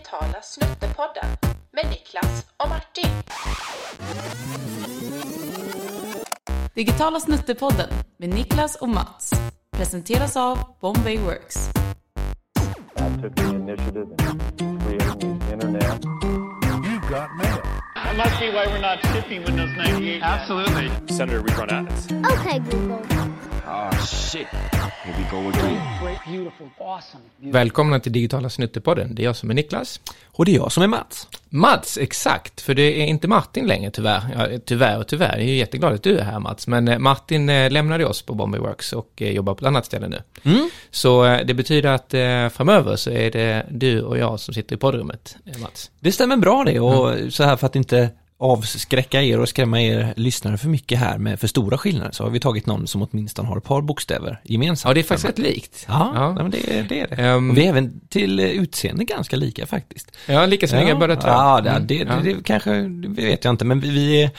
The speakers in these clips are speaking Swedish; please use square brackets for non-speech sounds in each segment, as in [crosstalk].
digitala snuttepodden med Niklas och Martin. Digitala snuttepodden med Niklas och Mats presenteras av Bombay Works. I took the initiative in creating the internet. You've got mail. That must be why we're not shipping Windows 98. Absolutely. Senator, we run ads. Okay, Google. Välkomna till Digitala Snuttepodden. Det är jag som är Niklas. Och det är jag som är Mats. Mats, exakt, för det är inte Martin längre tyvärr. Ja, tyvärr och tyvärr, jag är ju jätteglad att du är här Mats. Men eh, Martin eh, lämnade oss på Bombay Works och eh, jobbar på ett annat ställe nu. Så eh, det betyder att framöver så är det du och jag som sitter i poddrummet, Mats. Det stämmer bra det och så här för att inte avskräcka er och skrämma er lyssnare för mycket här med för stora skillnader så har vi tagit någon som åtminstone har ett par bokstäver gemensamt. Ja, det är faktiskt rätt likt. Ja, Ja. Nej, men det, det är det. Ehm. och vi är även till utseende ganska lika faktiskt. Ja, lika snygga båda två. Ja, det, Mm, det, ja. det, det kanske, det vet jag inte, men vi, vi, är,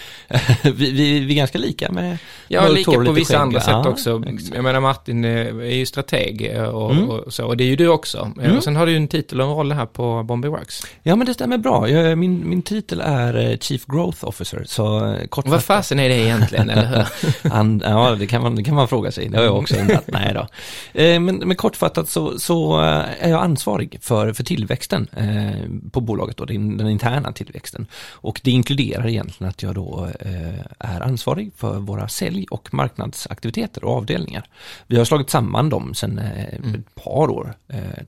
[laughs] vi, vi, vi är ganska lika med Ja, lika på vissa skägg. andra sätt också. exakt. Jag menar Martin eh, är ju strateg eh, och, Mm. och så, och det är ju du också. Eh, Och sen har du ju en titel och en roll här på Bombay Works. Ja, men det stämmer bra. Jag, min, min titel är Chief Growth Officer, så eh, kort Vad fasen är det egentligen, eller hur? [laughs] Han, ja, det kan, man, det kan man fråga sig. Det har jag också undrat. Nej då. Eh, men, men kortfattat så, så eh, är jag ansvarig för, för tillväxten eh, på bolaget, då, den, den interna tillväxten. Och det inkluderar egentligen att jag då eh, är ansvarig för våra sälj och marknadsaktiviteter och avdelningar. Vi har slagit samman dem sedan eh, ett par år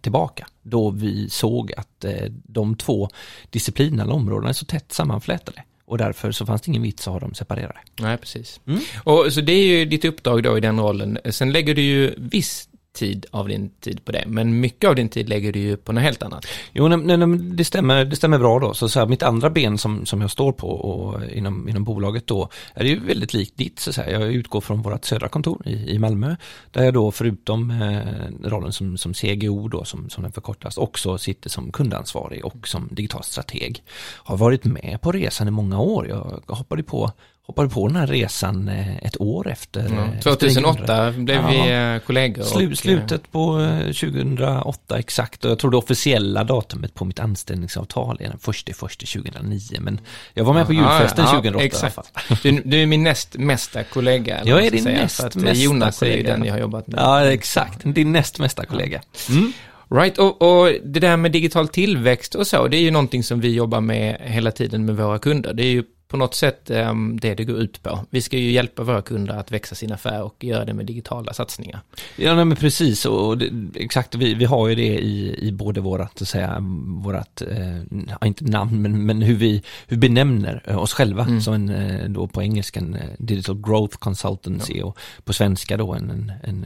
tillbaka, då vi såg att de två disciplinerna eller områdena är så tätt sammanflätade. Och därför så fanns det ingen vits att ha dem separerade. Nej, precis. Mm. Och så det är ju ditt uppdrag då i den rollen. Sen lägger du ju viss tid av din tid på det, men mycket av din tid lägger du ju på något helt annat. Jo, nej, nej, det, stämmer, det stämmer bra då. Så, så här, mitt andra ben som, som jag står på och inom, inom bolaget då är det ju väldigt likt ditt. Så här. Jag utgår från vårt södra kontor i, i Malmö. Där jag då förutom eh, rollen som, som CGO då, som, som den förkortas, också sitter som kundansvarig och som digital strateg. Har varit med på resan i många år. Jag hoppade på hoppade på den här resan eh, ett år efter. Ja. eh, efter 2008 blev vi eh, kollegor. Slu, slutet på eh, 2008 exakt och jag tror det officiella datumet på mitt anställningsavtal är den första första 2009 men jag var med på julfesten Ja, ja, 2008 exakt. i alla fall. Du, du är min näst mesta kollega. Jag är din säga, näst mesta Jonas är ju kollega. den jag har jobbat med. Ja exakt, din näst mesta kollega. Mm. Right, och, och det där med digital tillväxt och så, det är ju någonting som vi jobbar med hela tiden med våra kunder. Det är ju på något sätt um, det det går ut på. Vi ska ju hjälpa våra kunder att växa sin affär och göra det med digitala satsningar. Ja nej, men precis och det, exakt vi, vi har ju det i, i både vårat, så säga, vårat, eh, ja, inte namn men, men hur vi hur benämner eh, oss själva som en, eh, då på engelska en eh, digital growth consultancy och på svenska då en, en, en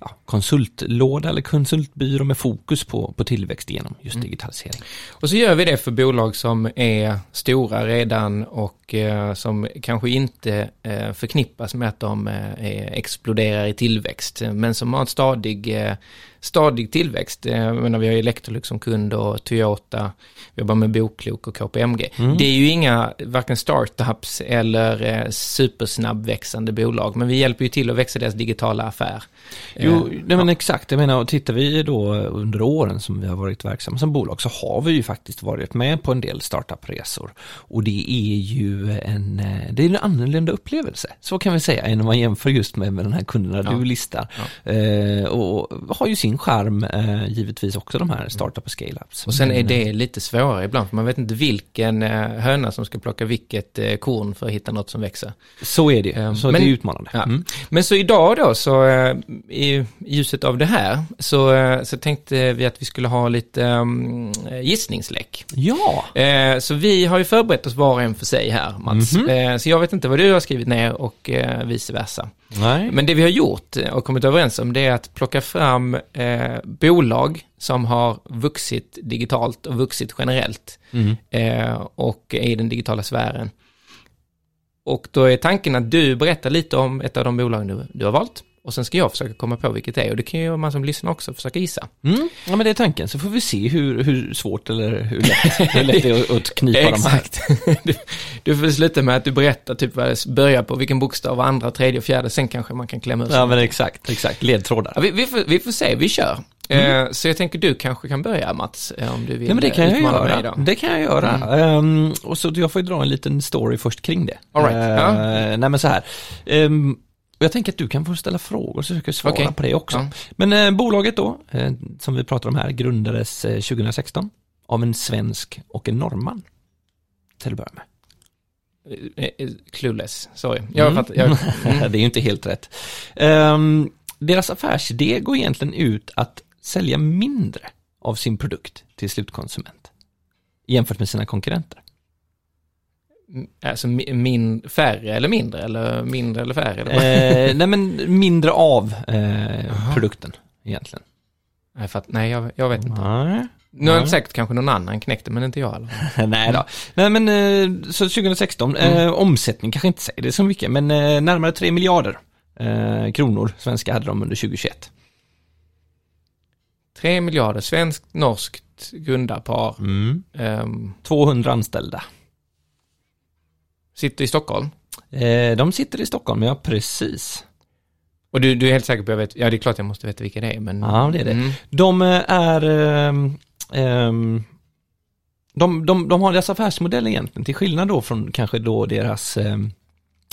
ja, konsultlåda eller konsultbyrå med fokus på, på tillväxt genom just digitalisering. Och så gör vi det för bolag som är stora redan och eh, som kanske inte eh, förknippas med att de eh, exploderar i tillväxt, men som har en stadig, eh, stadig tillväxt. Eh, menar, vi har Electrolux som kund och Toyota, vi jobbar med Boklok och KPMG. Det är ju inga, varken startups eller eh, supersnabbväxande bolag, men vi hjälper ju till att växa deras digitala affär. Jo, Eh, nej, men exakt. Jag menar, och tittar vi då under åren som vi har varit verksamma som bolag så har vi ju faktiskt varit med på en del startupresor. Och det är ju en, eh, det är en annorlunda upplevelse, så kan vi säga, än om man jämför just med, med den här kunderna Ja. du listar. Eh, och har ju sin charm, eh, givetvis också de här startup och scale-ups. Och sen är det lite svårare ibland, för man vet inte vilken höna som ska plocka vilket korn för att hitta något som växer. Så är det, Eh, så men- det är utmanande. Ja. Mm. Men så idag då, så eh, i ljuset av det här, så, eh, så tänkte vi att vi skulle ha lite um, gissningslek. Ja, Eh, så vi har ju förberett oss var och en för sig här, Mats. Mhm. Eh, så jag vet inte vad du har skrivit ner och eh, vice versa. nej. Men det vi har gjort och kommit överens om det är att plocka fram eh, bolag som har vuxit digitalt och vuxit generellt Mm. eh, och är i den digitala sfären. Och då är tanken att du berättar lite om ett av de bolagen du, du har valt. Och sen ska jag försöka komma på vilket det är. Och det kan ju man som lyssnar också försöka gissa. Mm. Ja men det är tanken, så får vi se hur, hur svårt eller hur lätt, hur lätt det är att knipa de här. Exakt. [laughs] Du, du får sluta med att du berättar typ vad det börjar på, vilken bokstav, andra, tredje och fjärde. Sen kanske man kan klämma sig Ja men exakt, exakt, ledtrådar. Ja, vi, vi, får, vi får se, vi kör. Eh, så jag tänker du kanske kan börja Mats, eh, om du vill Ja, men det kan eh, jag mig göra. Mm. Det kan jag göra. Ehm, och så jag får ju dra en liten story först kring det. All right, ja. Eh, Nej men så här. Och jag tänker att du kan få ställa frågor så försöker jag svara Okej. på det också. Ja. Men eh, bolaget då, eh, som vi pratar om här, grundades eh, 2016 av en svensk och en norrman. Till att börja med. Eh, eh, Clueless, sorry. Jag Mm. fattar. Jag, [laughs] mm. det är ju inte helt rätt. Ehm, deras affärsidé går egentligen ut att sälja mindre av sin produkt till slutkonsument. Jämfört med sina konkurrenter. Alltså mi- min, färre eller mindre, eller mindre eller färre? Eller? Eh, nej men mindre av eh, produkten egentligen. nej, fatt, nej jag, jag vet inte. Nej. Nu har Nej. säkert kanske någon annan knäckt det, men inte jag. Eller? [laughs] nej då. Nej men eh, så 2016, eh, omsättning kanske inte säger det så mycket, men eh, närmare 3 miljarder eh, kronor svenska hade de under 2021. 3 miljarder, svenskt, norskt grundarpar. Mm. ehm, 200 anställda. Sitter i Stockholm. Eh, de sitter i Stockholm, ja precis. Och du, du är helt säker på att jag vet, ja det är klart jag måste veta vilka det är, men... Ja, det är det. Mm. De eh, är ehm, de, de, de har deras affärsmodell egentligen, till skillnad då från kanske då deras, ehm,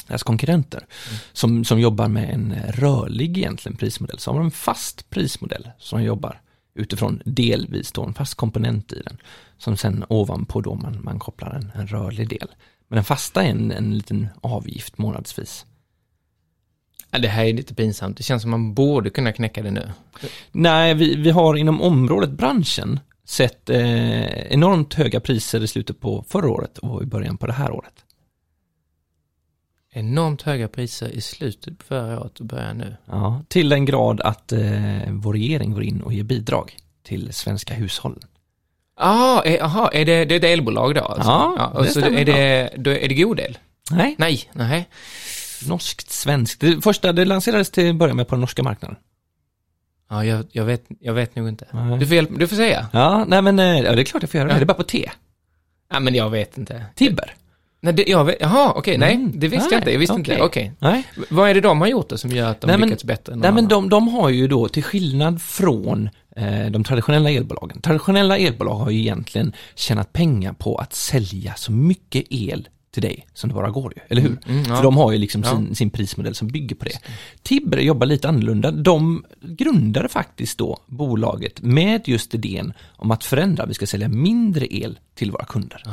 deras konkurrenter som, som jobbar med en rörlig egentligen prismodell. Så har de en fast prismodell som jobbar utifrån delvis då en fast komponent i den. Som sen ovanpå då man, man kopplar en, en rörlig del. Men den fasta är en, en liten avgift månadsvis. Ja, det här är lite pinsamt. Det känns som man borde kunna knäcka det nu. Nej, vi, vi har inom området, branschen, sett eh, enormt höga priser i slutet på förra året och i början på det här året. Enormt höga priser i slutet på förra året och börjar nu. Ja, till den grad att eh, vår regering går in och ger bidrag till svenska hushåll. Ah, är, aha, är det, det är ett elbolag då? Alltså? Ja, och det så stämmer är det, då är det god el? Nej, Nej, nej. norskt, svenskt. Det första, det lanserades till att börja med på den norska marknaden. Ja, jag, jag, vet, jag vet nog inte. Nej. Du får, hjälp, du får säga. Ja, nej men eh, ja, det är klart jag får göra det. Ja. Det är bara på T. Ja, men jag vet inte. Tibber. Nej, det, jag vet, jaha, okej, nej, Mm. det visste Nej, jag inte. Jag visste inte, okej. V- Vad är det de har gjort då som gör att de Nej, men- lyckats bättre än Nej någon men annan? de, de har ju då, till skillnad från eh, de traditionella elbolagen, traditionella elbolag har ju egentligen tjänat pengar på att sälja så mycket el till dig som det bara går ju, eller hur? mm, ja. För de har ju liksom Ja. sin, sin prismodell som bygger på det. Tibber jobbar lite annorlunda. De grundade faktiskt då bolaget med just idén om att förändra, vi ska sälja mindre el till våra kunder.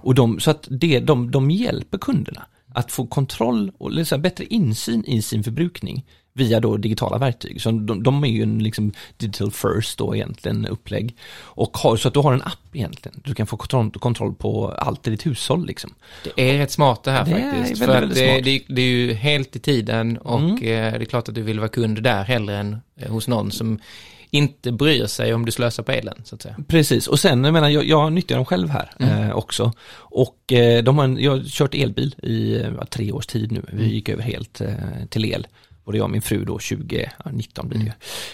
Och de, så att det, de, de hjälper kunderna att få kontroll och liksom bättre insyn i sin förbrukning via då digitala verktyg. Så de, de är ju en liksom digital first då egentligen upplägg. Och har, så att du har en app egentligen. Du kan få kontroll, kontroll på allt i ditt hushåll liksom. Det är rätt smart det här Det är faktiskt. väldigt, för att väldigt det, det, det är ju helt i tiden och Mm. eh, det är klart att du vill vara kund där hellre än eh, hos någon som inte bryr sig om du slösar på elen, så att säga. Precis, och sen, jag menar, jag, jag nyttjar dem själv här eh, också. Och eh, de har en, jag har kört elbil i eh, tre års tid nu. Vi gick över helt eh, till el. Både jag och min fru då 2019 blir det ju.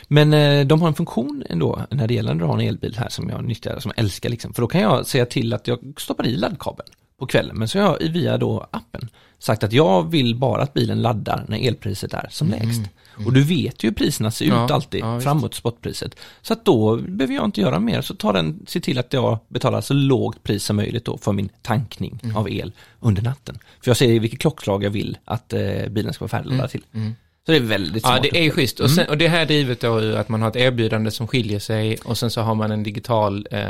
Men eh, de har en funktion ändå när det gäller att ha en elbil här som jag nyttjar, som jag älskar liksom. För då kan jag säga till att jag stoppar i laddkabeln på kvällen. Men så har jag via då appen sagt att jag vill bara att bilen laddar när elpriset är som lägst. Och du vet ju hur priserna ser ut Ja, alltid ja, framåt spotpriset. Så att då behöver jag inte göra mer, så tar den, se till att jag betalar så lågt pris som möjligt då för min tankning Mm. av el under natten. För jag ser vilket klockslag jag vill att eh, bilen ska vara färdigladdad till. Mm. Så det är väldigt smart. Ja, det är ju schysst. Och, sen, och det här är drivet då ur att man har ett erbjudande som skiljer sig och sen så har man en digital eh,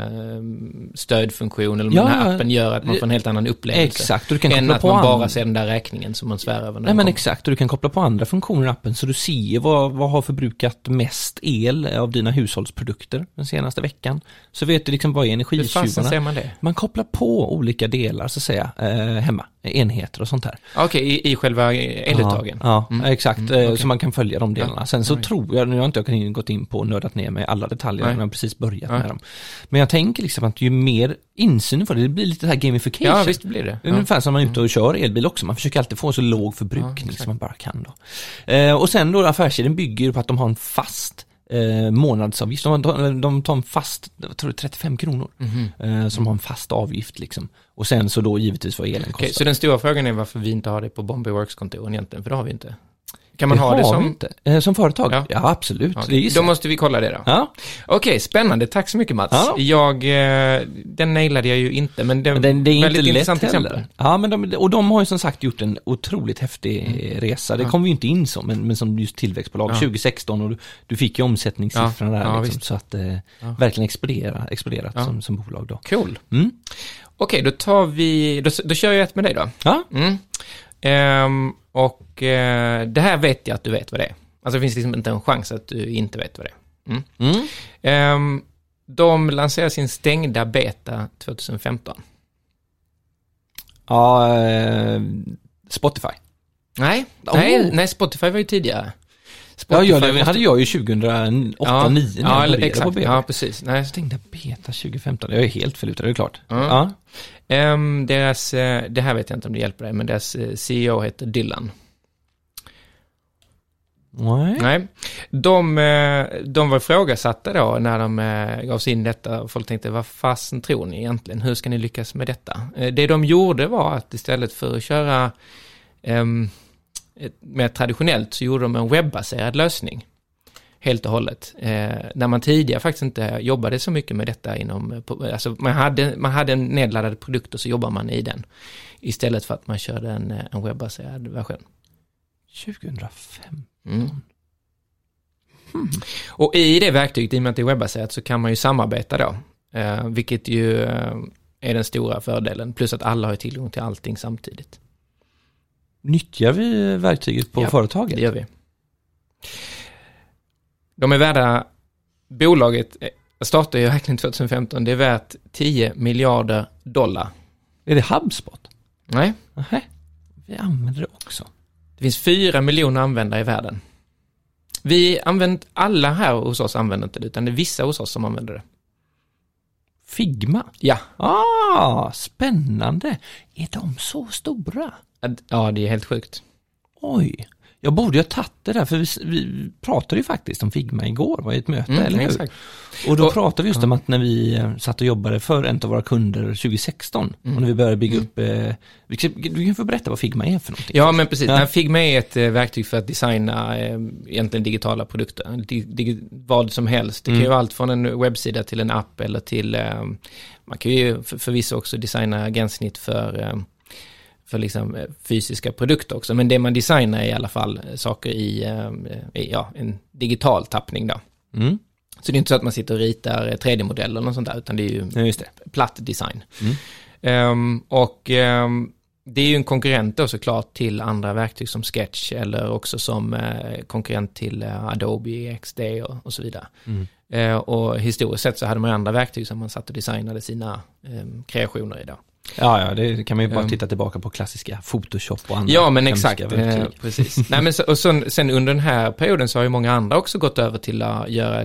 stödfunktion eller Ja, den här appen gör att man får en helt annan upplevelse. Exakt, och du kan Än koppla att på man an- bara ser den där räkningen som man svär över. Nej den men exakt, och du kan koppla på andra funktioner i appen så du ser vad, vad har förbrukat mest el av dina hushållsprodukter den senaste veckan. Så vet du liksom vad är Hur energitjuvarna. ser man det? Man kopplar på olika delar så att säga, eh, hemma, enheter och sånt här. Okej, i, i själva eluttagen? Ja, Mm. ja exakt. Mm, eh, okej. Så man kan följa de delarna. Ja, Sen så alright. tror jag, nu har inte jag kan- gått in på och nördat ner med alla detaljer, Nej. jag har precis börjat Nej. med dem. Men jag tänker liksom att ju mer insyn du får, det blir lite det här gamification. Ja, visst blir det. Det är Ja. Mm. Ungefär som man är ute och kör elbil också, man försöker alltid få så låg förbrukning Ja, som man bara kan då. Eh, och sen då affärsidén bygger på att de har en fast eh, månadsavgift, de, de, de tar en fast, jag tror det är 35 kronor, Mhm. eh, som har en fast avgift liksom. Och sen så då givetvis vad elen kostar. Okej, så den stora frågan är varför vi inte har det på Bombay Works-kontoren egentligen, för det har vi inte. Kan man ha det som... inte. Eh, som företag? Ja. Ja, absolut. Ja, Det ju då måste vi kolla det då. Ja, Okej, spännande. Tack så mycket Mats. Ja. Jag, eh, den nailade jag ju inte, men det, men det, det är inte väldigt lätt intressant heller. exempel. Ja, men de, och de har ju som sagt gjort en otroligt häftig Mm. resa. Det kom vi ju inte in som, men, men som just tillväxtbolag Ja. 2016 och du, du fick ju omsättningssiffrorna Ja, där ja, liksom, så att eh, Ja. verkligen explodera, exploderat Ja. som, som bolag då. Cool. Mm. Okej, då tar vi, då, då kör jag ett med dig då. Ja, Mm. Ehm, och eh, det här vet jag att du vet vad det är. Alltså det finns liksom inte en chans att du inte vet vad det är. Mm. mm. Ehm, de lanserar sin stängda beta 2015. ja eh, Spotify. Nej, Oh. nej, nej, Spotify var ju tidigare. Ja, Spotify ja, det måste- hade jag ju 2008, Ja, 2009 när ja, jag eller började exakt. på BB. Ja, precis. Nej, Stängda beta 2015, jag är helt förlutad, det är klart. Ja. Ja. Ehm, deras, eh, det här vet jag inte om det hjälper dig, men deras eh, CEO heter Dylan. Nej. Nej, de, eh, de var ifrågasatta då när de gav sig in i detta folk tänkte vad fasen tror ni egentligen, hur ska ni lyckas med detta? Det de gjorde var att istället för att köra ett, mer traditionellt så gjorde de en webbaserad lösning. Helt och hållet. Eh, när man tidigare faktiskt inte jobbade så mycket med detta inom, eh, alltså man hade, man hade en nedladdad produkt och så jobbar man i den. Istället för att man körde en, eh, en webbaserad version. 2005. Mm. Och i det verktyget, i och med att det är webbaserat, så kan man ju samarbeta då. Eh, vilket ju eh, är den stora fördelen. Plus att alla har tillgång till allting samtidigt. Nyttjar vi verktyget på Ja, företaget? Det gör vi. De är värda, bolaget eh, startade ju verkligen 2015, det är värt 10 miljarder dollar. Är det HubSpot? Nej, Nej. Vi använder det också. det finns 4 miljoner användare i världen. Vi använder, alla här hos oss använder inte det, utan det är vissa hos oss som använder det. Figma? Ja, Ah, spännande. Är de så stora? ja det är helt sjukt. Oj. Jag borde ju ha tagit det där, för vi, vi pratade ju faktiskt om Figma igår, var i ett möte, eller hur? Mm, exakt. Och då Och- pratade vi just om att när vi eh, satt och jobbade för en av våra kunder 2016, Mm. och när vi började bygga upp, eh, du kan få berätta vad Figma är för någonting. Ja, men precis. Ja. Figma är ett eh, verktyg för att designa eh, egentligen digitala produkter. Di, dig, vad som helst. Det kan ju Mm. vara allt från en webbsida till en app eller till, eh, man kan ju för, förvisso också designa gränssnitt för, eh, för liksom eh, fysiska produkter också. Men det man designar är i alla fall eh, saker i, eh, i ja, en digital tappning då. Mm. Så det är inte så att man sitter och ritar eh, 3D-modeller eller något sånt där, utan det är ju Ja, just det. platt design. Mm. Ehm, och ehm, det är ju en konkurrent då såklart till andra verktyg som Sketch eller också som eh, konkurrent till eh, Adobe XD och, och så vidare. Mm. Eh, och historiskt sett så hade man ju andra verktyg som man satt och designade sina ehm, kreationer i då. Ja, ja, det kan man ju bara Um. titta tillbaka på klassiska Photoshop och andra Ja, men exakt. Eh, precis. [laughs] Nej, men så, och sen, sen under den här perioden så har ju många andra också gått över till att göra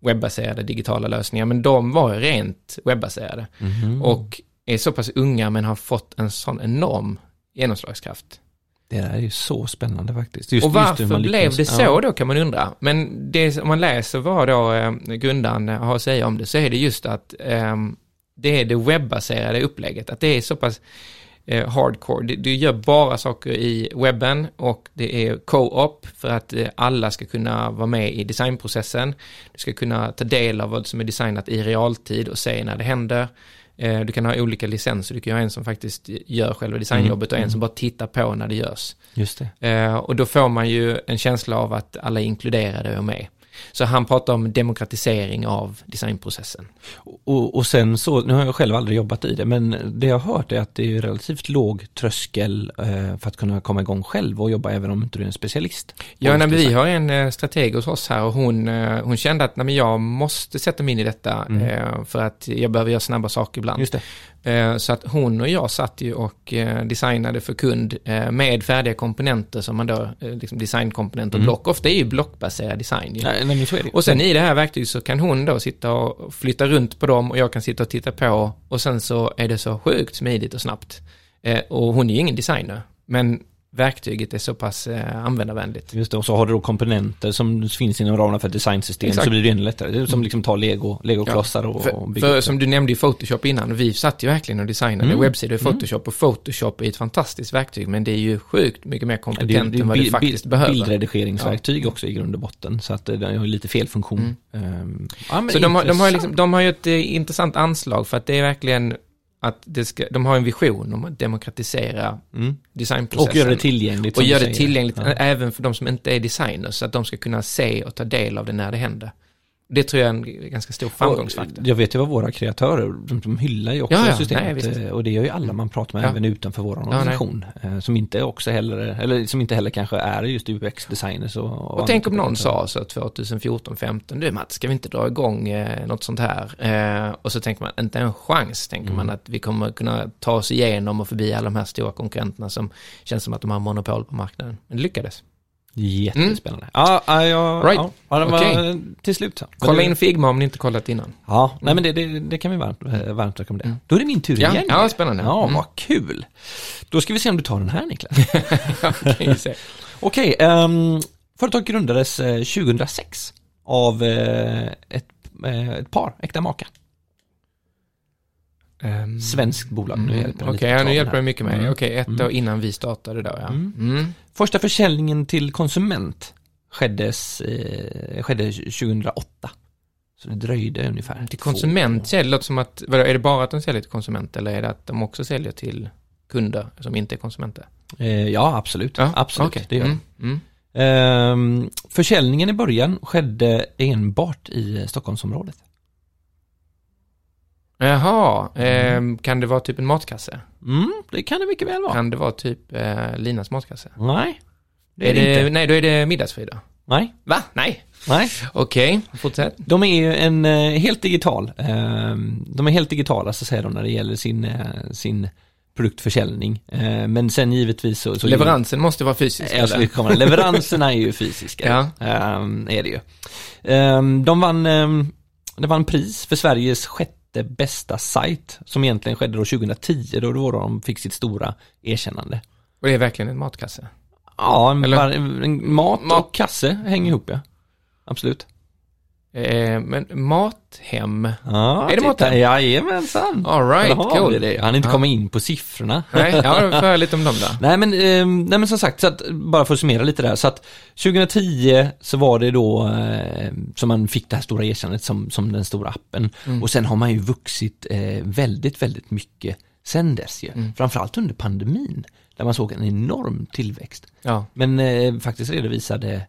webbaserade digitala lösningar, men de var ju rent webbaserade. Mhm. och är så pass unga men har fått en sån enorm genomslagskraft. Det där är ju så spännande faktiskt. Just, och varför man blev lyckas- det så Ja. då kan man undra. Men det om man läser vad då eh, grundaren har att säga om det så är det just att eh, det är det webbaserade upplägget. Att det är så pass eh, hardcore. Du, gör bara saker i webben och det är co-op för att eh, alla ska kunna vara med i designprocessen. Du ska kunna ta del av vad som är designat i realtid och se när det händer. Eh, Du kan ha olika licenser, du kan ha en som faktiskt gör själva designjobbet och en som bara tittar på när det görs. Just det. Eh, Och då får man ju en känsla av att alla är inkluderade och med. Så han pratar om demokratisering av designprocessen. Och, och sen så, nu har jag själv aldrig jobbat i det, men det jag har hört är att det är relativt låg tröskel eh, för att kunna komma igång själv och jobba även om inte du är en specialist. Ja, nej, vi har en eh, strateg hos oss här och hon, eh, hon kände att nej, jag måste sätta mig in i detta Mm. för att jag behöver göra snabba saker ibland. Just det. Eh, Så att hon och jag satt ju och eh, designade för kund eh, med färdiga komponenter som man då, liksom designkomponenter, Mm. block. Ofta är ju blockbaserad design. Ju. Nej, nej. Och sen i det här verktyget så kan hon då sitta och flytta runt på dem och jag kan sitta och titta på och sen så är det så sjukt smidigt och snabbt. Och hon är ju ingen designer, men verktyget är så pass eh, användarvänligt. Just det, och så har du då komponenter som finns inom ramarna för designsystem Exakt. så blir det ännu lättare. Det är som liksom tar lego, legoklossar och, och För, bygger för upp som du nämnde i Photoshop innan, vi satt ju verkligen och designade Mm. webbsidor i Mm. Photoshop och Photoshop är ett fantastiskt verktyg men det är ju sjukt mycket mer det. kompetent Det är, det är än vad bi- faktiskt bi- behöver. bildredigeringsverktyg också i grund och botten. Så att det det har ju lite fel funktion. Ehm, ja, men Mm. Så de har, de, har liksom, de har ju ett eh, intressant anslag för att det är verkligen att det ska, de har en vision om att demokratisera Mm. designprocessen. Och göra det tillgängligt. Och göra det tillgängligt Ja. även för de som inte är designers, så att de ska kunna se och ta del av det när det händer. Det tror jag är en ganska stor framgångsfaktor. Jag vet ju vad våra kreatörer, de, de hyllar ju också Ja, ja, systemet. nej, och det gör ju alla man pratar med Ja. även utanför vår organisation. eh, som inte också heller, eller som inte heller kanske är just UX-designers och, och Och tänk om någon sa så 2014-15, du Mats, ska vi inte dra igång eh, något sånt här? Eh, och så tänker man, inte en chans, tänker Mm. man att vi kommer kunna ta oss igenom och förbi alla de här stora konkurrenterna som känns som att de har monopol på marknaden. Men det lyckades. Jättespännande. Ja, ja, ja, Mm. Right. ja, det var Okej. till slut så. Kolla in Figma om ni inte kollat innan. Ja, nej men det, det, det kan vi varmt, eh, varmt rekommendera. Mm. Då är det min tur Ja, igen. ja, spännande. Ja, Mm. vad kul. Då ska vi se om du tar den här Niklas. [laughs] Okej, um, företaget grundades eh, 2006 av eh, ett, eh, ett par, äkta makar. Ehm, Svenskt bolag. Nu mm, hjälper Okej, lite ja, nu hjälper det mycket mig. Mm. Okej, ett Mm. år innan vi startade då, ja. Mm. Mm. Första försäljningen till konsument skeddes, eh, skedde 2008. Så det dröjde ungefär. Till konsument det låter som att, vadå, är det bara att de säljer till konsument eller är det att de också säljer till kunder som inte är konsumenter? Eh, ja, absolut. absolut, okej. det gör mm. Mm. det. Ehm, försäljningen i början skedde enbart i Stockholmsområdet. Jaha, ehm, kan det vara typ en matkasse? Mm, det kan det mycket väl vara. Kan det vara typ eh, Linas matkasse? Nej, det är är det inte. nej, då är det middagsfrid då. Nej, Va? Nej. nej. Okej, fortsätt. De är ju en eh, helt digital, eh, de är helt digitala så säger de när det gäller sin, eh, sin produktförsäljning. Eh, men sen givetvis så... så Leveransen måste vara fysisk, skulle eller? Leveranserna är ju fysiska. [laughs] Ja. Ehm, är det ju. Ehm, de vann, det vann pris för Sveriges sjätte bästa sajt som egentligen skedde då 2010 då, då de fick sitt stora erkännande. Och det är verkligen en matkasse? Ja, en, Eller- var, en mat, Mat- och kasse hänger ihop ja. Absolut. Eh, men Mathem? Ja, Är det maten? Jajamensan. All right, har cool. vi det. Han inte Ja. komma in på siffrorna. Nej, ja, [laughs] får lite om dem då. Nej men, eh, nej men som sagt, så att, bara för att summera lite där, så att 2010 så var det då eh, som man fick det här stora erkännandet som, som den stora appen. Mm. Och sen har man ju vuxit eh, väldigt, väldigt mycket sen dess ju. Mm. Framförallt under pandemin, där man såg en enorm tillväxt. Ja. Men eh, faktiskt redovisade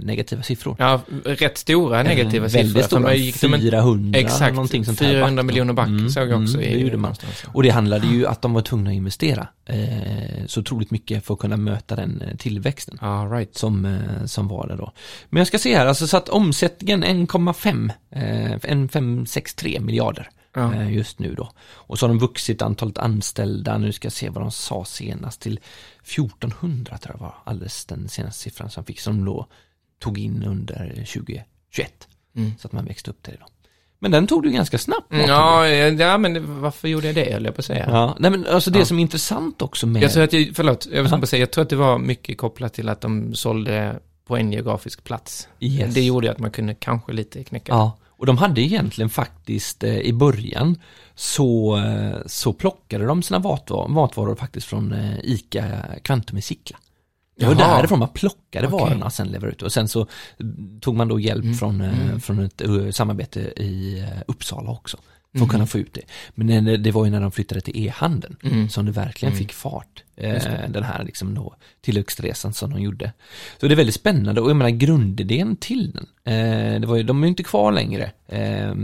negativa siffror. Ja, rätt stora negativa Eh, siffror. Väldigt För stora, man gick som en- 400 Exakt, någonting sånt här 400 back miljoner back Mm, såg jag också mm, det gjorde man. Och det handlade ju att de var tvungna att investera eh, så otroligt mycket för att kunna möta den eh, tillväxten Ja, right. som, eh, som var det då. Men jag ska se här, alltså så att omsättningen 1,5, eh, 1,563 miljarder Ja. eh, just nu då. Och så har de vuxit antalet anställda, nu ska jag se vad de sa senast, till 1400 tror jag var alldeles den senaste siffran som fick, som då tog in under 2021. Mm. Så att man växte upp till det då. Men den tog du ganska snabbt. Mm. Ja, ja, men varför gjorde jag det, höll jag på att säga. ja. Nej men alltså det Ja. som är intressant också med... Jag tror att, det, förlåt, jag vill bara säga, jag tror att det var mycket kopplat till att de sålde på en geografisk plats. Yes. Det gjorde att man kunde kanske lite knäcka. Ja, och de hade egentligen faktiskt eh, i början så, eh, så plockade de sina matvaror, matvaror faktiskt från eh, ICA Kvantum i Sickla. Det var Jaha. därifrån man plockade Okej. varorna och sen levererade ut och sen så tog man då hjälp Mm, från, mm. från ett samarbete i Uppsala också. För att kunna få ut det. Men det, var ju när de flyttade till e-handeln Mm. som det verkligen Mm. fick fart. Eh, den här liksom då tillväxtresan som de gjorde. Så det är väldigt spännande och jag menar grundidén till den. Eh, det var ju, de är ju inte kvar längre, eh,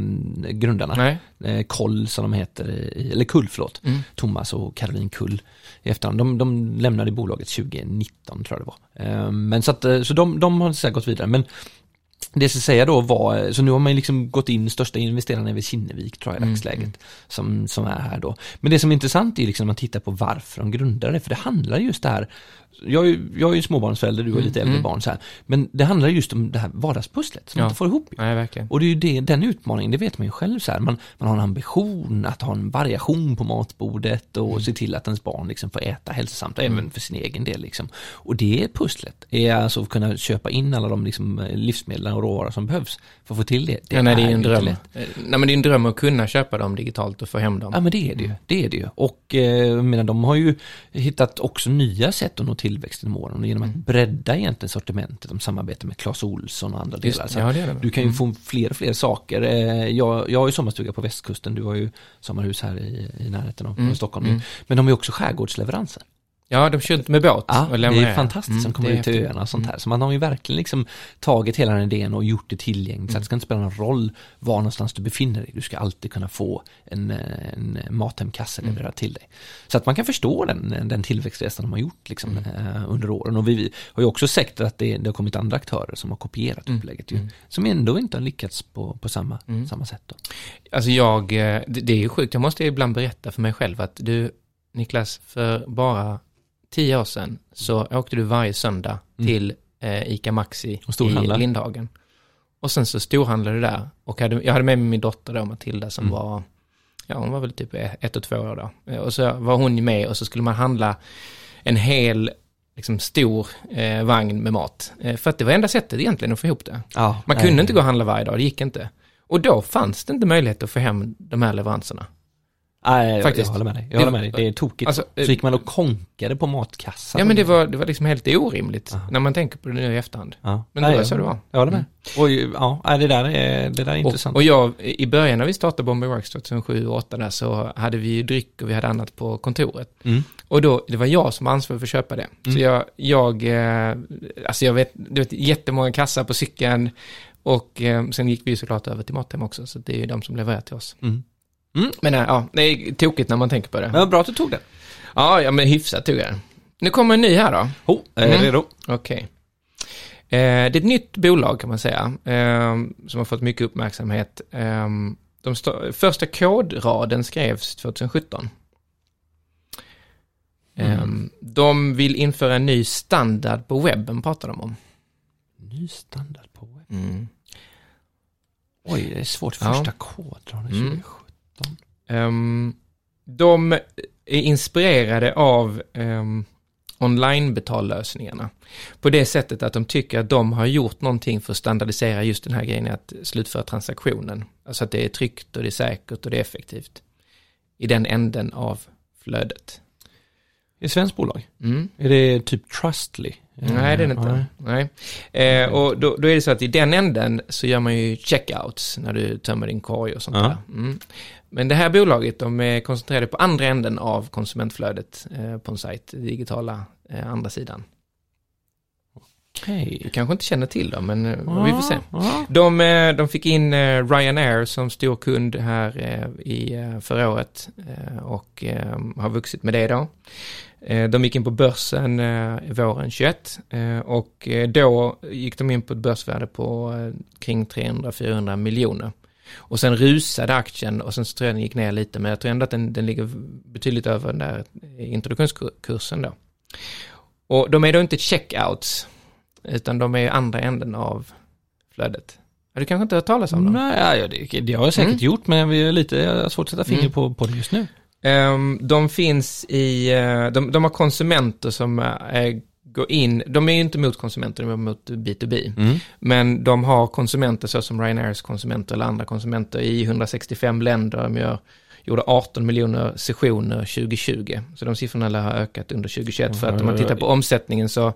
grundarna. Nej. Eh, Koll som de heter, i, eller Kull förlåt. Mm. Thomas och Caroline Kull i efterhand. De, de lämnade bolaget 2019 tror jag det var. Eh, men så att, eh, så de, de har så gått vidare. Men det ska säga då var, så nu har man liksom gått in, största investerarna är vid Kinnevik tror jag i Mm, dagsläget, som, som är här då. Men det som är intressant är liksom att man tittar på varför de grundade det, för det handlar just det här, jag är, jag är ju småbarnsförälder, du har lite äldre mm. barn så här, men det handlar just om det här vardagspusslet som man Ja. inte får ihop. Nej. Och det är ju det, den utmaningen, det vet man ju själv så här. Man, man har en ambition att ha en variation på matbordet och se till att ens barn liksom får äta hälsosamt, även för sin egen del liksom. Och det pusslet är alltså att kunna köpa in alla de liksom livsmedel och råvaror som behövs för att få till det. ja, nej, det är ju en dröm. lätt. Eh, Nej, men det är en dröm att kunna köpa dem digitalt och få hem dem. Ja men det är det ju, det är det ju. Och eh, menar, de har ju hittat också nya sätt att nå tillväxt genom åren genom att bredda egentligen sortimentet. De samarbetar med Clas Olsson och andra Just- delar. Så ja, det är det. Du kan ju få fler och fler saker. Eh, jag, jag har ju sommarstuga på västkusten, du har ju sommarhus här i, i närheten av Mm, Stockholm. mm. Men de har ju också skärgårdsleveranser. Ja, de kör inte med båt Ja, och det är fantastiskt Mm, som kommer ut till öarna och sånt här. Så man har ju verkligen liksom tagit hela den idén och gjort det tillgängligt. Mm. Så att det ska inte spela någon roll var någonstans du befinner dig. Du ska alltid kunna få en, en Mathemkasse Mm. levererad till dig. Så att man kan förstå den, den tillväxtresan de har gjort liksom, Mm. eh, under åren. Och vi, vi har ju också sett att det, det har kommit andra aktörer som har kopierat Mm. upplägget ju. Som ändå inte har lyckats på, på samma, samma sätt. Då. Alltså jag, eh, det, det är ju sjukt, jag måste ibland berätta för mig själv att du, Niklas, för bara tio år sedan så åkte du varje söndag Mm. till eh, ICA Maxi i Lindhagen. Och sen så storhandlade du där. Och hade, jag hade med mig min dotter då, Matilda, som Mm. var, ja hon var väl typ ett och två år då. Och så var hon med och så skulle man handla en hel, liksom stor eh, vagn med mat. Eh, för att det var enda sättet egentligen att få ihop det. Ja, Man kunde inte gå och handla varje dag, det gick inte. Och då fanns det inte möjlighet att få hem de här leveranserna. Nej, jag, Faktiskt. jag håller med dig. Jag håller med dig. Det är tokigt. Alltså, eh, så gick man och konkade på matkassan. Ja men det var, det var liksom helt orimligt Ja. när man tänker på det nu i efterhand. Ja. Men det Nej, var så det var. Jag håller med. Och ju- ja, det där är, det där är intressant. Och, och jag, i början när vi startade Bombay Works 2007 och 2008 där så hade vi ju dryck och vi hade annat på kontoret. Mm. Och då, det var jag som var ansvarig för att köpa det. Så Mm. jag, jag, eh, alltså jag vet, du vet, jättemånga kassar på cykeln och eh, sen gick vi såklart över till Mathem också, så det är ju de som levererar till oss. Mm. Men eh, ja, det är tokigt när man tänker på det. Men vad bra att du tog den. Ja, ja men hyfsat tog jag den. Nu kommer en ny här då. Oh, är Mm. redo? Okej. Eh, det är ett nytt bolag kan man säga, eh, som har fått mycket uppmärksamhet. Eh, de första kodraden skrevs 2017. Eh, Mm. de vill införa en ny standard på webben, pratar de om. Ny standard på webb. Mm. Oj, det är svårt. Ja. Första kodraden Mm. 2017. Um, de är inspirerade av um, online-betallösningarna. På det sättet att de tycker att de har gjort någonting för att standardisera just den här grejen att slutföra transaktionen. Alltså att det är tryggt och det är säkert och det är effektivt. I den änden av flödet. Ett svenskt bolag? Mm. Är det typ Trustly? Nej, det är det inte. Nej. Eh, och då, då är det så att i den änden så gör man ju checkouts när du tömmer din korg och sånt Ja. där. Mm. Men det här bolaget, de är koncentrerade på andra änden av konsumentflödet eh, på en sajt, digitala eh, andra sidan. Okej. Du kanske inte känner till dem, men eh, vi får se. Ja. De, eh, de fick in eh, Ryanair som stor kund här i förra året och har vuxit med det. Eh, De gick in på börsen våren 21 eh, och då gick de in på ett börsvärde på kring 300-400 miljoner. Och sen rusade aktien och sen så tror jag den gick ner lite men jag tror ändå att den, den ligger betydligt över den där introduktionskursen då. Och de är då inte checkouts utan de är andra änden av flödet. Du kanske inte har hört talas om dem? Nej, ja, det, det har jag säkert Mm. gjort, men vi är lite jag har svårt att sätta finger Mm. på, på det just nu. Ehm, de finns i, eh, de, de har konsumenter som eh, går in, de är ju inte mot konsumenter, de är mot B2B. Mm. Men de har konsumenter så som Ryanairs konsumenter eller andra konsumenter i 165 länder. De gör, gjorde 18 miljoner sessioner 2020. Så de siffrorna lär ha ökat under 2021. För att om man tittar på omsättningen så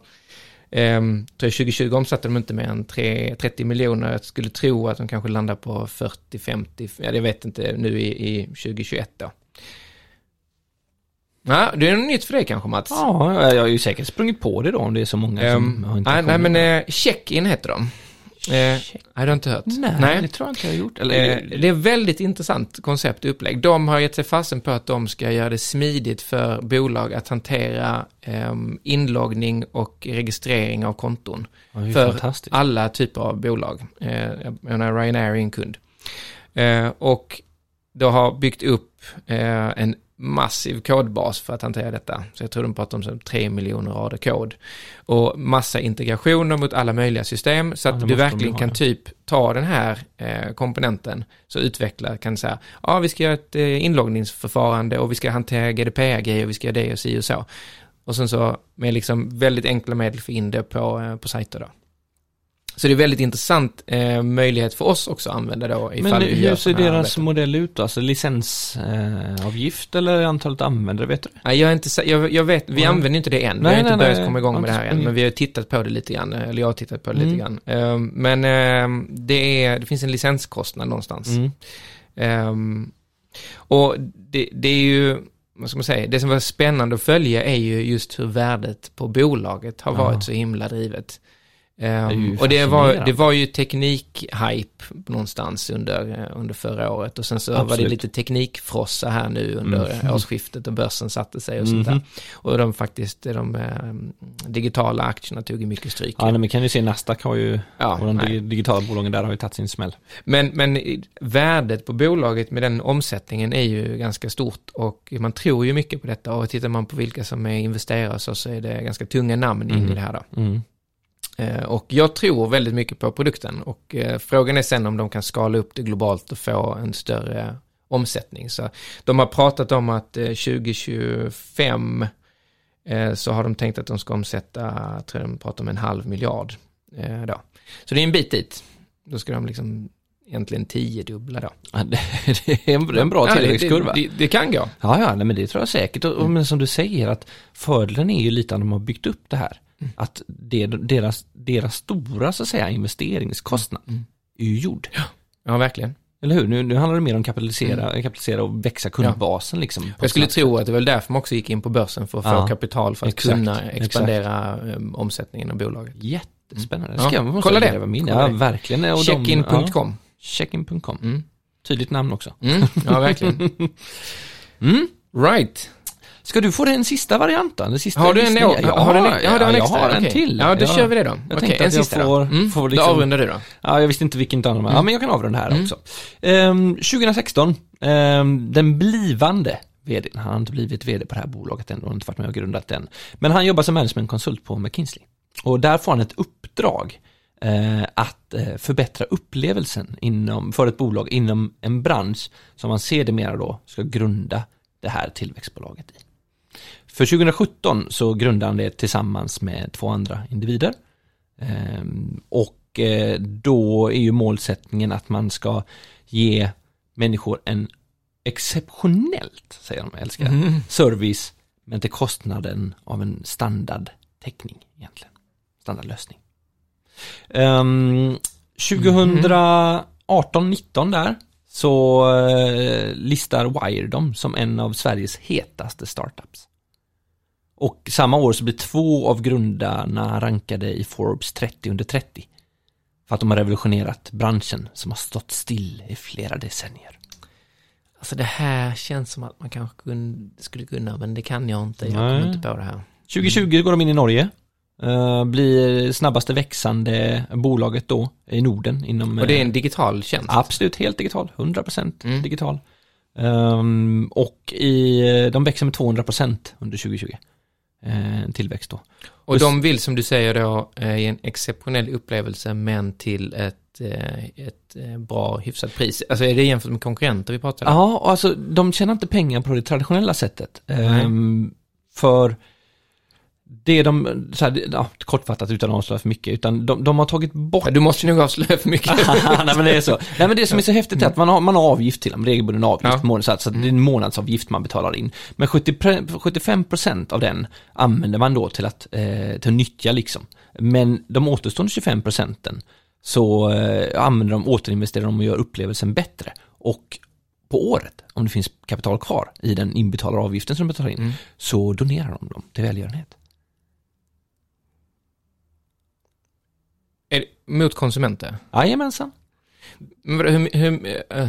Um, jag 2020 omsatte de inte mer än 3, 30 miljoner. Jag skulle tro att de kanske landar på 40-50, ja, jag vet inte nu i, i 2021 då. Ja, det är något nytt för dig kanske Mats? Ja, jag har ju säkert sprungit på det då om det är så många som Ehm, har inte nej, nej, men eh, check-in heter de. Eh, har du inte hört? Nej, det tror jag inte jag har gjort. Eller, Eh, det är väldigt intressant koncept och upplägg. De har gett sig fasen på att de ska göra det smidigt för bolag att hantera ehm, inloggning och registrering av konton. Ju för fantastiskt. alla typer av bolag. Eh, jag menar, Ryanair är en kund. Eh, och då har byggt upp eh, en massiv kodbas för att hantera detta. Så jag tror de pratar om så 3 miljoner rader kod. Och massa integrationer mot alla möjliga system så Ja, att det du verkligen kan ja. typ ta den här eh, komponenten så utvecklare kan säga ja vi ska göra ett eh, inloggningsförfarande och vi ska hantera GDPR-grejer och vi ska göra det och si och så. Och sen så med liksom väldigt enkla medel få in det på, eh, på sajter då. Så det är väldigt intressant eh, möjlighet för oss också att använda då ifall Men vi hur ser deras arbeten. modell ut? Alltså licensavgift eh, eller antalet användare, vet du? Nej, jag, är inte, jag, jag vet, vi Ja. använder inte det än. vi Nej, har inte nej, börjat nej. komma igång med det här Ja, än, men vi har tittat på det lite grann, eller jag har tittat på det Mm. lite grann. Ehm, men ehm, det, är, det finns en licenskostnad någonstans. Mm. Ehm, och det, det är ju, vad ska man säga, det som var spännande att följa är ju just hur värdet på bolaget har Ja. varit så himla drivet. Ehm, ju och det var, det var ju teknikhype någonstans under, eh, under förra året och sen så var det Absolut. lite teknikfrossa här nu under Mm. årsskiftet och börsen satte sig och sånt där. Mhm. Och de faktiskt, de eh, digitala aktierna tog ju mycket stryk. Ja, men kan ju se Nasdaq har ju, Ja, och de nej. dig- digitala bolagen där har ju tagit sin smäll. Men, men värdet på bolaget med den omsättningen är ju ganska stort och man tror ju mycket på detta och tittar man på vilka som är investerare så, så är det ganska tunga namn in Mm. i det här då. Mm. Eh, Och jag tror väldigt mycket på produkten och eh, frågan är sen om de kan skala upp det globalt och få en större omsättning. Så de har pratat om att eh, 2025 eh, så har de tänkt att de ska omsätta, jag tror de pratar om en halv miljard då. Så det är en bit dit. Då ska de liksom egentligen tiodubbla då. Ja, det, [laughs] det är en, det är en bra Ja, det- tillväxtkurva. Det, det, kan gå. Ja, ja, nej, men det tror jag säkert. Och, och, men som du säger, att fördelen är ju lite att de har byggt upp det här. Att det, deras, deras stora, så att säga, investeringskostnad är ju gjord. Ja, verkligen. Eller hur? Nu, nu handlar det mer om kapitalisera, kapitalisera och växa kundbasen liksom. på Jag skulle tro att det väl därför man också gick in på börsen för att få Ja, kapital för att exakt, kunna exakt. expandera um, omsättningen av bolaget. Jättespännande. Ja, Ska jag kolla det. gräva mig in. Kolla Ja, det. verkligen. Checkin.com. Ja, Checkin.com. Mm. Tydligt namn också. Mm, ja, verkligen. [laughs] Mm. Right. Ska du få den sista varianten? Den sista Har du en, ja, har du en, ja, du en jag extra? har en till. Ja, då Ja. kör vi det då. Jag Okej, en att jag sista får- då. Mm. får Då liksom- avrundar du då. Ja, jag visste inte vilken dem. Mm. Ja, men jag kan avrunda här också. Ehm, 2016, ehm, den blivande vdn, han har inte blivit vd på det här bolaget än och inte varit med och grundat den. Men han jobbar som managementkonsult på McKinsey. Och där får han ett uppdrag eh, att eh, förbättra upplevelsen inom, för ett bolag inom en bransch som man sedermera då ska grunda det här tillväxtbolaget i. För 2017 så grundade han det tillsammans med två andra individer. Ehm, och eh, då är ju målsättningen att man ska ge människor en exceptionellt, säger de, älskar Mm. service, men till kostnaden av en standardtäckning egentligen. Standardlösning. Um, 2018-19 där så eh, listar Wire dem som en av Sveriges hetaste startups. Och samma år så blir två av grundarna rankade i Forbes 30 under 30. För att de har revolutionerat branschen som har stått still i flera decennier. Alltså det här känns som att man kanske skulle kunna, men det kan jag inte. Jag kommer inte på det här. 2020 går de in i Norge. eh, blir snabbaste växande bolaget då i Norden inom... Och det är en eh, digital tjänst. Absolut, helt digital. 100% Mm. digital. Ehm, och i, de växer med 200% under 2020. Uh, tillväxt då. Och de vill, som du säger då, eh, ge en exceptionell upplevelse, men till ett, eh, ett eh, bra, hyfsat pris. Alltså är det jämfört med konkurrenter vi pratar om? Ja, alltså de tjänar inte pengar på det traditionella sättet. Ehm, för det de, så här, ja, kortfattat utan att avslöja för mycket, utan de, de har tagit bort Ja, Du måste nog avslöja för mycket. [laughs] Nej men det är så. Nej men det som är så häftigt är att man har, man har avgift till dem, regelbunden avgift Ja. på månaden, så att så att det är en månadsavgift man betalar in. Men 70, pre- 75% av den använder man då till att, eh, till att nyttja liksom. Men de återstående 25 procenten så eh, använder de, återinvesterar de och gör upplevelsen bättre. Och på året, om det finns kapital kvar i den inbetalade avgiften som de betalar in, Mm. så donerar de dem till välgörenhet. Är det mot konsumenter? Jajamensan. Hur, hur, eh,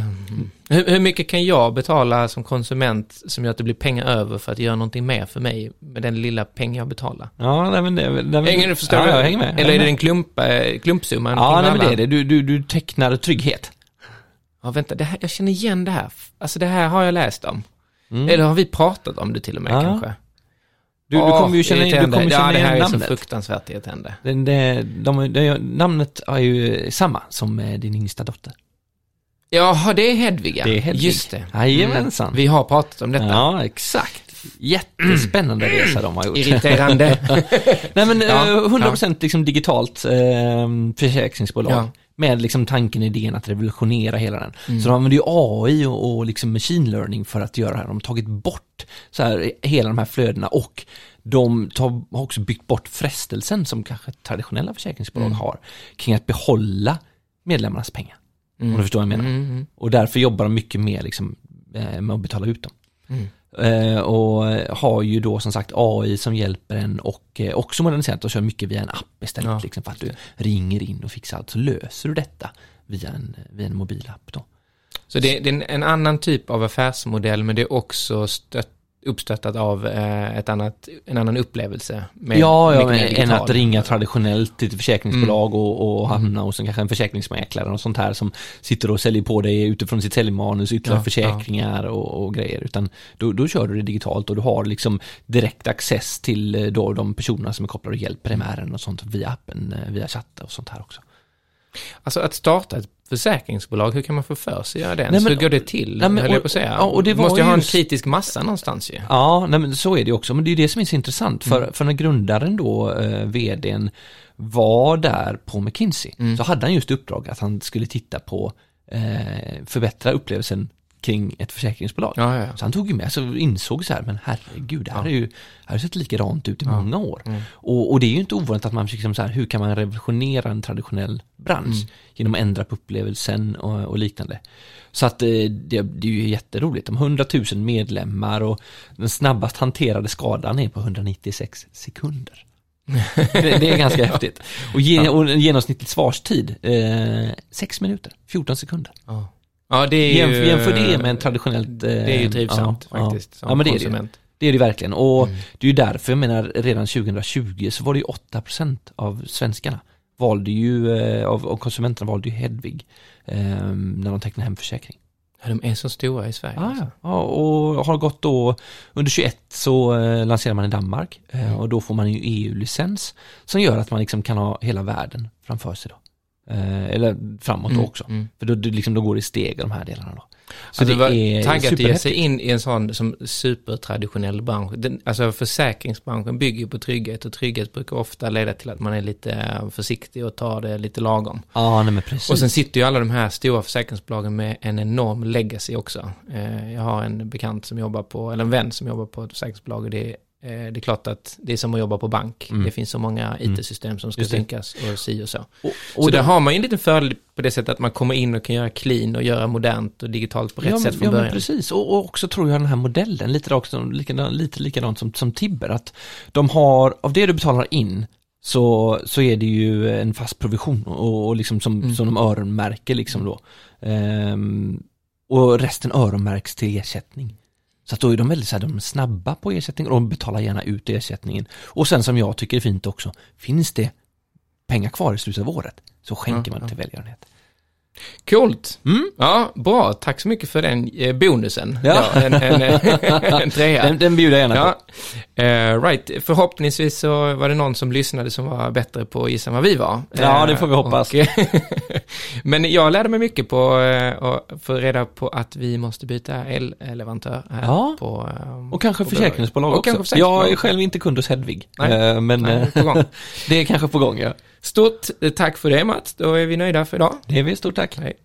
hur, hur mycket kan jag betala som konsument som gör att det blir pengar över för att göra någonting mer för mig med den lilla pengen jag betalar? Ja, nej men det... Men, Hänger du, förstår ja, jag hänger med. Eller hänger är det en klump, eh, klumpsumma? Ja, nej men det är det. Du, du, du tecknar trygghet. Ja, vänta, det här, jag känner igen det här. Alltså det här har jag läst om. Mm. Eller har vi pratat om det till och med Ja. kanske? Du, du kommer ju känna, du kommer Ja, känna det här igen är så namnet. fruktansvärt irriterande. Det, det, de, de, namnet är ju samma som eh, din yngsta dotter. Jaha, det är Hedviga. Det är Hedvig. Just det. Jajamensan. Vi har pratat om detta. Ja, exakt. Jättespännande resa de har gjort. Irriterande. [laughs] Nej men Ja, eh, 100% liksom digitalt eh, försäkringsbolag. Ja. Med liksom tanken, idén att revolutionera hela den. Mm. Så de använder ju AI och, och liksom machine learning för att göra det här. De har tagit bort så här, hela de här flödena och de tar, har också byggt bort frestelsen som kanske traditionella försäkringsbolag Mm. har kring att behålla medlemmarnas pengar. Om du förstår vad jag menar. Mm, mm. Och därför jobbar de mycket mer liksom, eh, med att betala ut dem. Eh, och har ju då som sagt AI som hjälper en och eh, också moderniserat och kör mycket via en app istället. Ja, liksom, för att du ringer in och fixar allt så löser du detta via en, via en mobilapp då. Så det, är en annan typ av affärsmodell, men det är också stött, uppstöttat av eh, ett annat, en annan upplevelse. Med ja, ja än att ringa traditionellt till ett försäkringsbolag Mm. och, och hamna hos en, kanske en försäkringsmäklare och sånt här som sitter och säljer på dig utifrån sitt säljmanus, ytterligare Ja, försäkringar och, och grejer. Utan då, då kör du det digitalt och du har liksom direkt access till eh, då de personerna som är kopplade och hjälper ärenden och sånt via appen, eh, via chatten och sånt här också. Alltså att starta ett försäkringsbolag, hur kan man få för sig att göra det? Nej, men- går det till, Nej, men- höll jag och- på att säga. ja, och det var måste ju ha en kritisk massa någonstans ju. Ja, nej, men så är det också, men det är ju det som är så intressant, för, Mm. för när grundaren då, eh, vdn, var där på McKinsey, Mm. så hade han just uppdrag att han skulle titta på eh, förbättra upplevelsen kring ett försäkringsbolag. Ja, ja, ja. Så han tog ju med sig och insåg så här, men herregud, det här är ju, här har sett likadant ut i många år. Mm. Och, och det är ju inte ovanligt att man liksom så här, hur kan man revolutionera en traditionell bransch Mm. genom att ändra på upplevelsen och, och liknande. Så att eh, det, det är ju jätteroligt. De 100 000 medlemmar och den snabbast hanterade skadan är på 196 sekunder. det, det är ganska [laughs] häftigt. Och, ge, och en genomsnittlig svarstid, eh, 6 minuter, 14 sekunder. Ja, ja det är Jämf, ju... jämför det med en traditionellt... eh, Det är ju trivsamt ja, faktiskt, Ja, som ja men det är det. Det är det verkligen. Och Mm. det är ju därför, jag menar, redan 2020 så var det ju 8% av svenskarna valde ju, eh, av, av konsumenterna valde ju Hedvig eh, när de tecknade hemförsäkring. Ja, de är så stora i Sverige. Ja, alltså. ja, och har gått då, under 21 så eh, lanserar man i Danmark eh, Mm. och då får man ju EU-licens som gör att man liksom kan ha hela världen framför sig då. Eh, eller framåt Mm, också. mm. För då, då, liksom, då går det i steg de här delarna då. Så alltså, det var är att ge sig in i en sån som supertraditionell bransch. Den, alltså försäkringsbranschen bygger ju på trygghet och trygghet brukar ofta leda till att man är lite eh, försiktig och tar det lite lagom. Ja, nej men precis. Och sen sitter ju alla de här stora försäkringsbolagen med en enorm legacy också. Eh, Jag har en bekant som jobbar på, eller en vän som jobbar på ett försäkringsbolag och det är, eh, det är klart att det är som att jobba på bank. Mm. Det finns så många IT-system som ska synkas och si och så. och, så där har man ju en liten fördel på det sättet att man kommer in och kan göra clean och göra modernt och digitalt på rätt ja, sätt från ja, början. Men precis, och, och också tror jag den här modellen, lite, också, likadant, lite likadant som, som Tibber, att de har, av det du betalar in, så, så är det ju en fast provision och, och liksom som, Mm. som de öronmärker liksom då. Ehm, och resten öronmärks till ersättning. Så att då är de väldigt så här, de är snabba på ersättning och de betalar gärna ut ersättningen. Och sen som jag tycker är fint också, finns det pengar kvar i slutet av året så skänker Ja, man till välgörenhet. Coolt! Mm. Ja, bra. Tack så mycket för den eh, bonusen. Ja. en, en, [laughs] en trea. Den, den bjuder jag gärna på. Ja, eh, right. Förhoppningsvis så var det någon som lyssnade som var bättre på att gissa vad vi var. Ja, Eh, det får vi hoppas. och- [laughs] men jag lärde mig mycket på eh, att få reda på att vi måste byta elleverantör här Ja. på... eh, Och kanske på försäkringsbolag Och också. kanske försäkringsbolag. Jag är själv inte kund hos Hedvig. Nej. Eh, Men Nej, eh, på gång. [laughs] det är kanske på gång, ja. Stort eh, tack för det Mats, då är vi nöjda för idag. Det är vi, stort tack. Hej.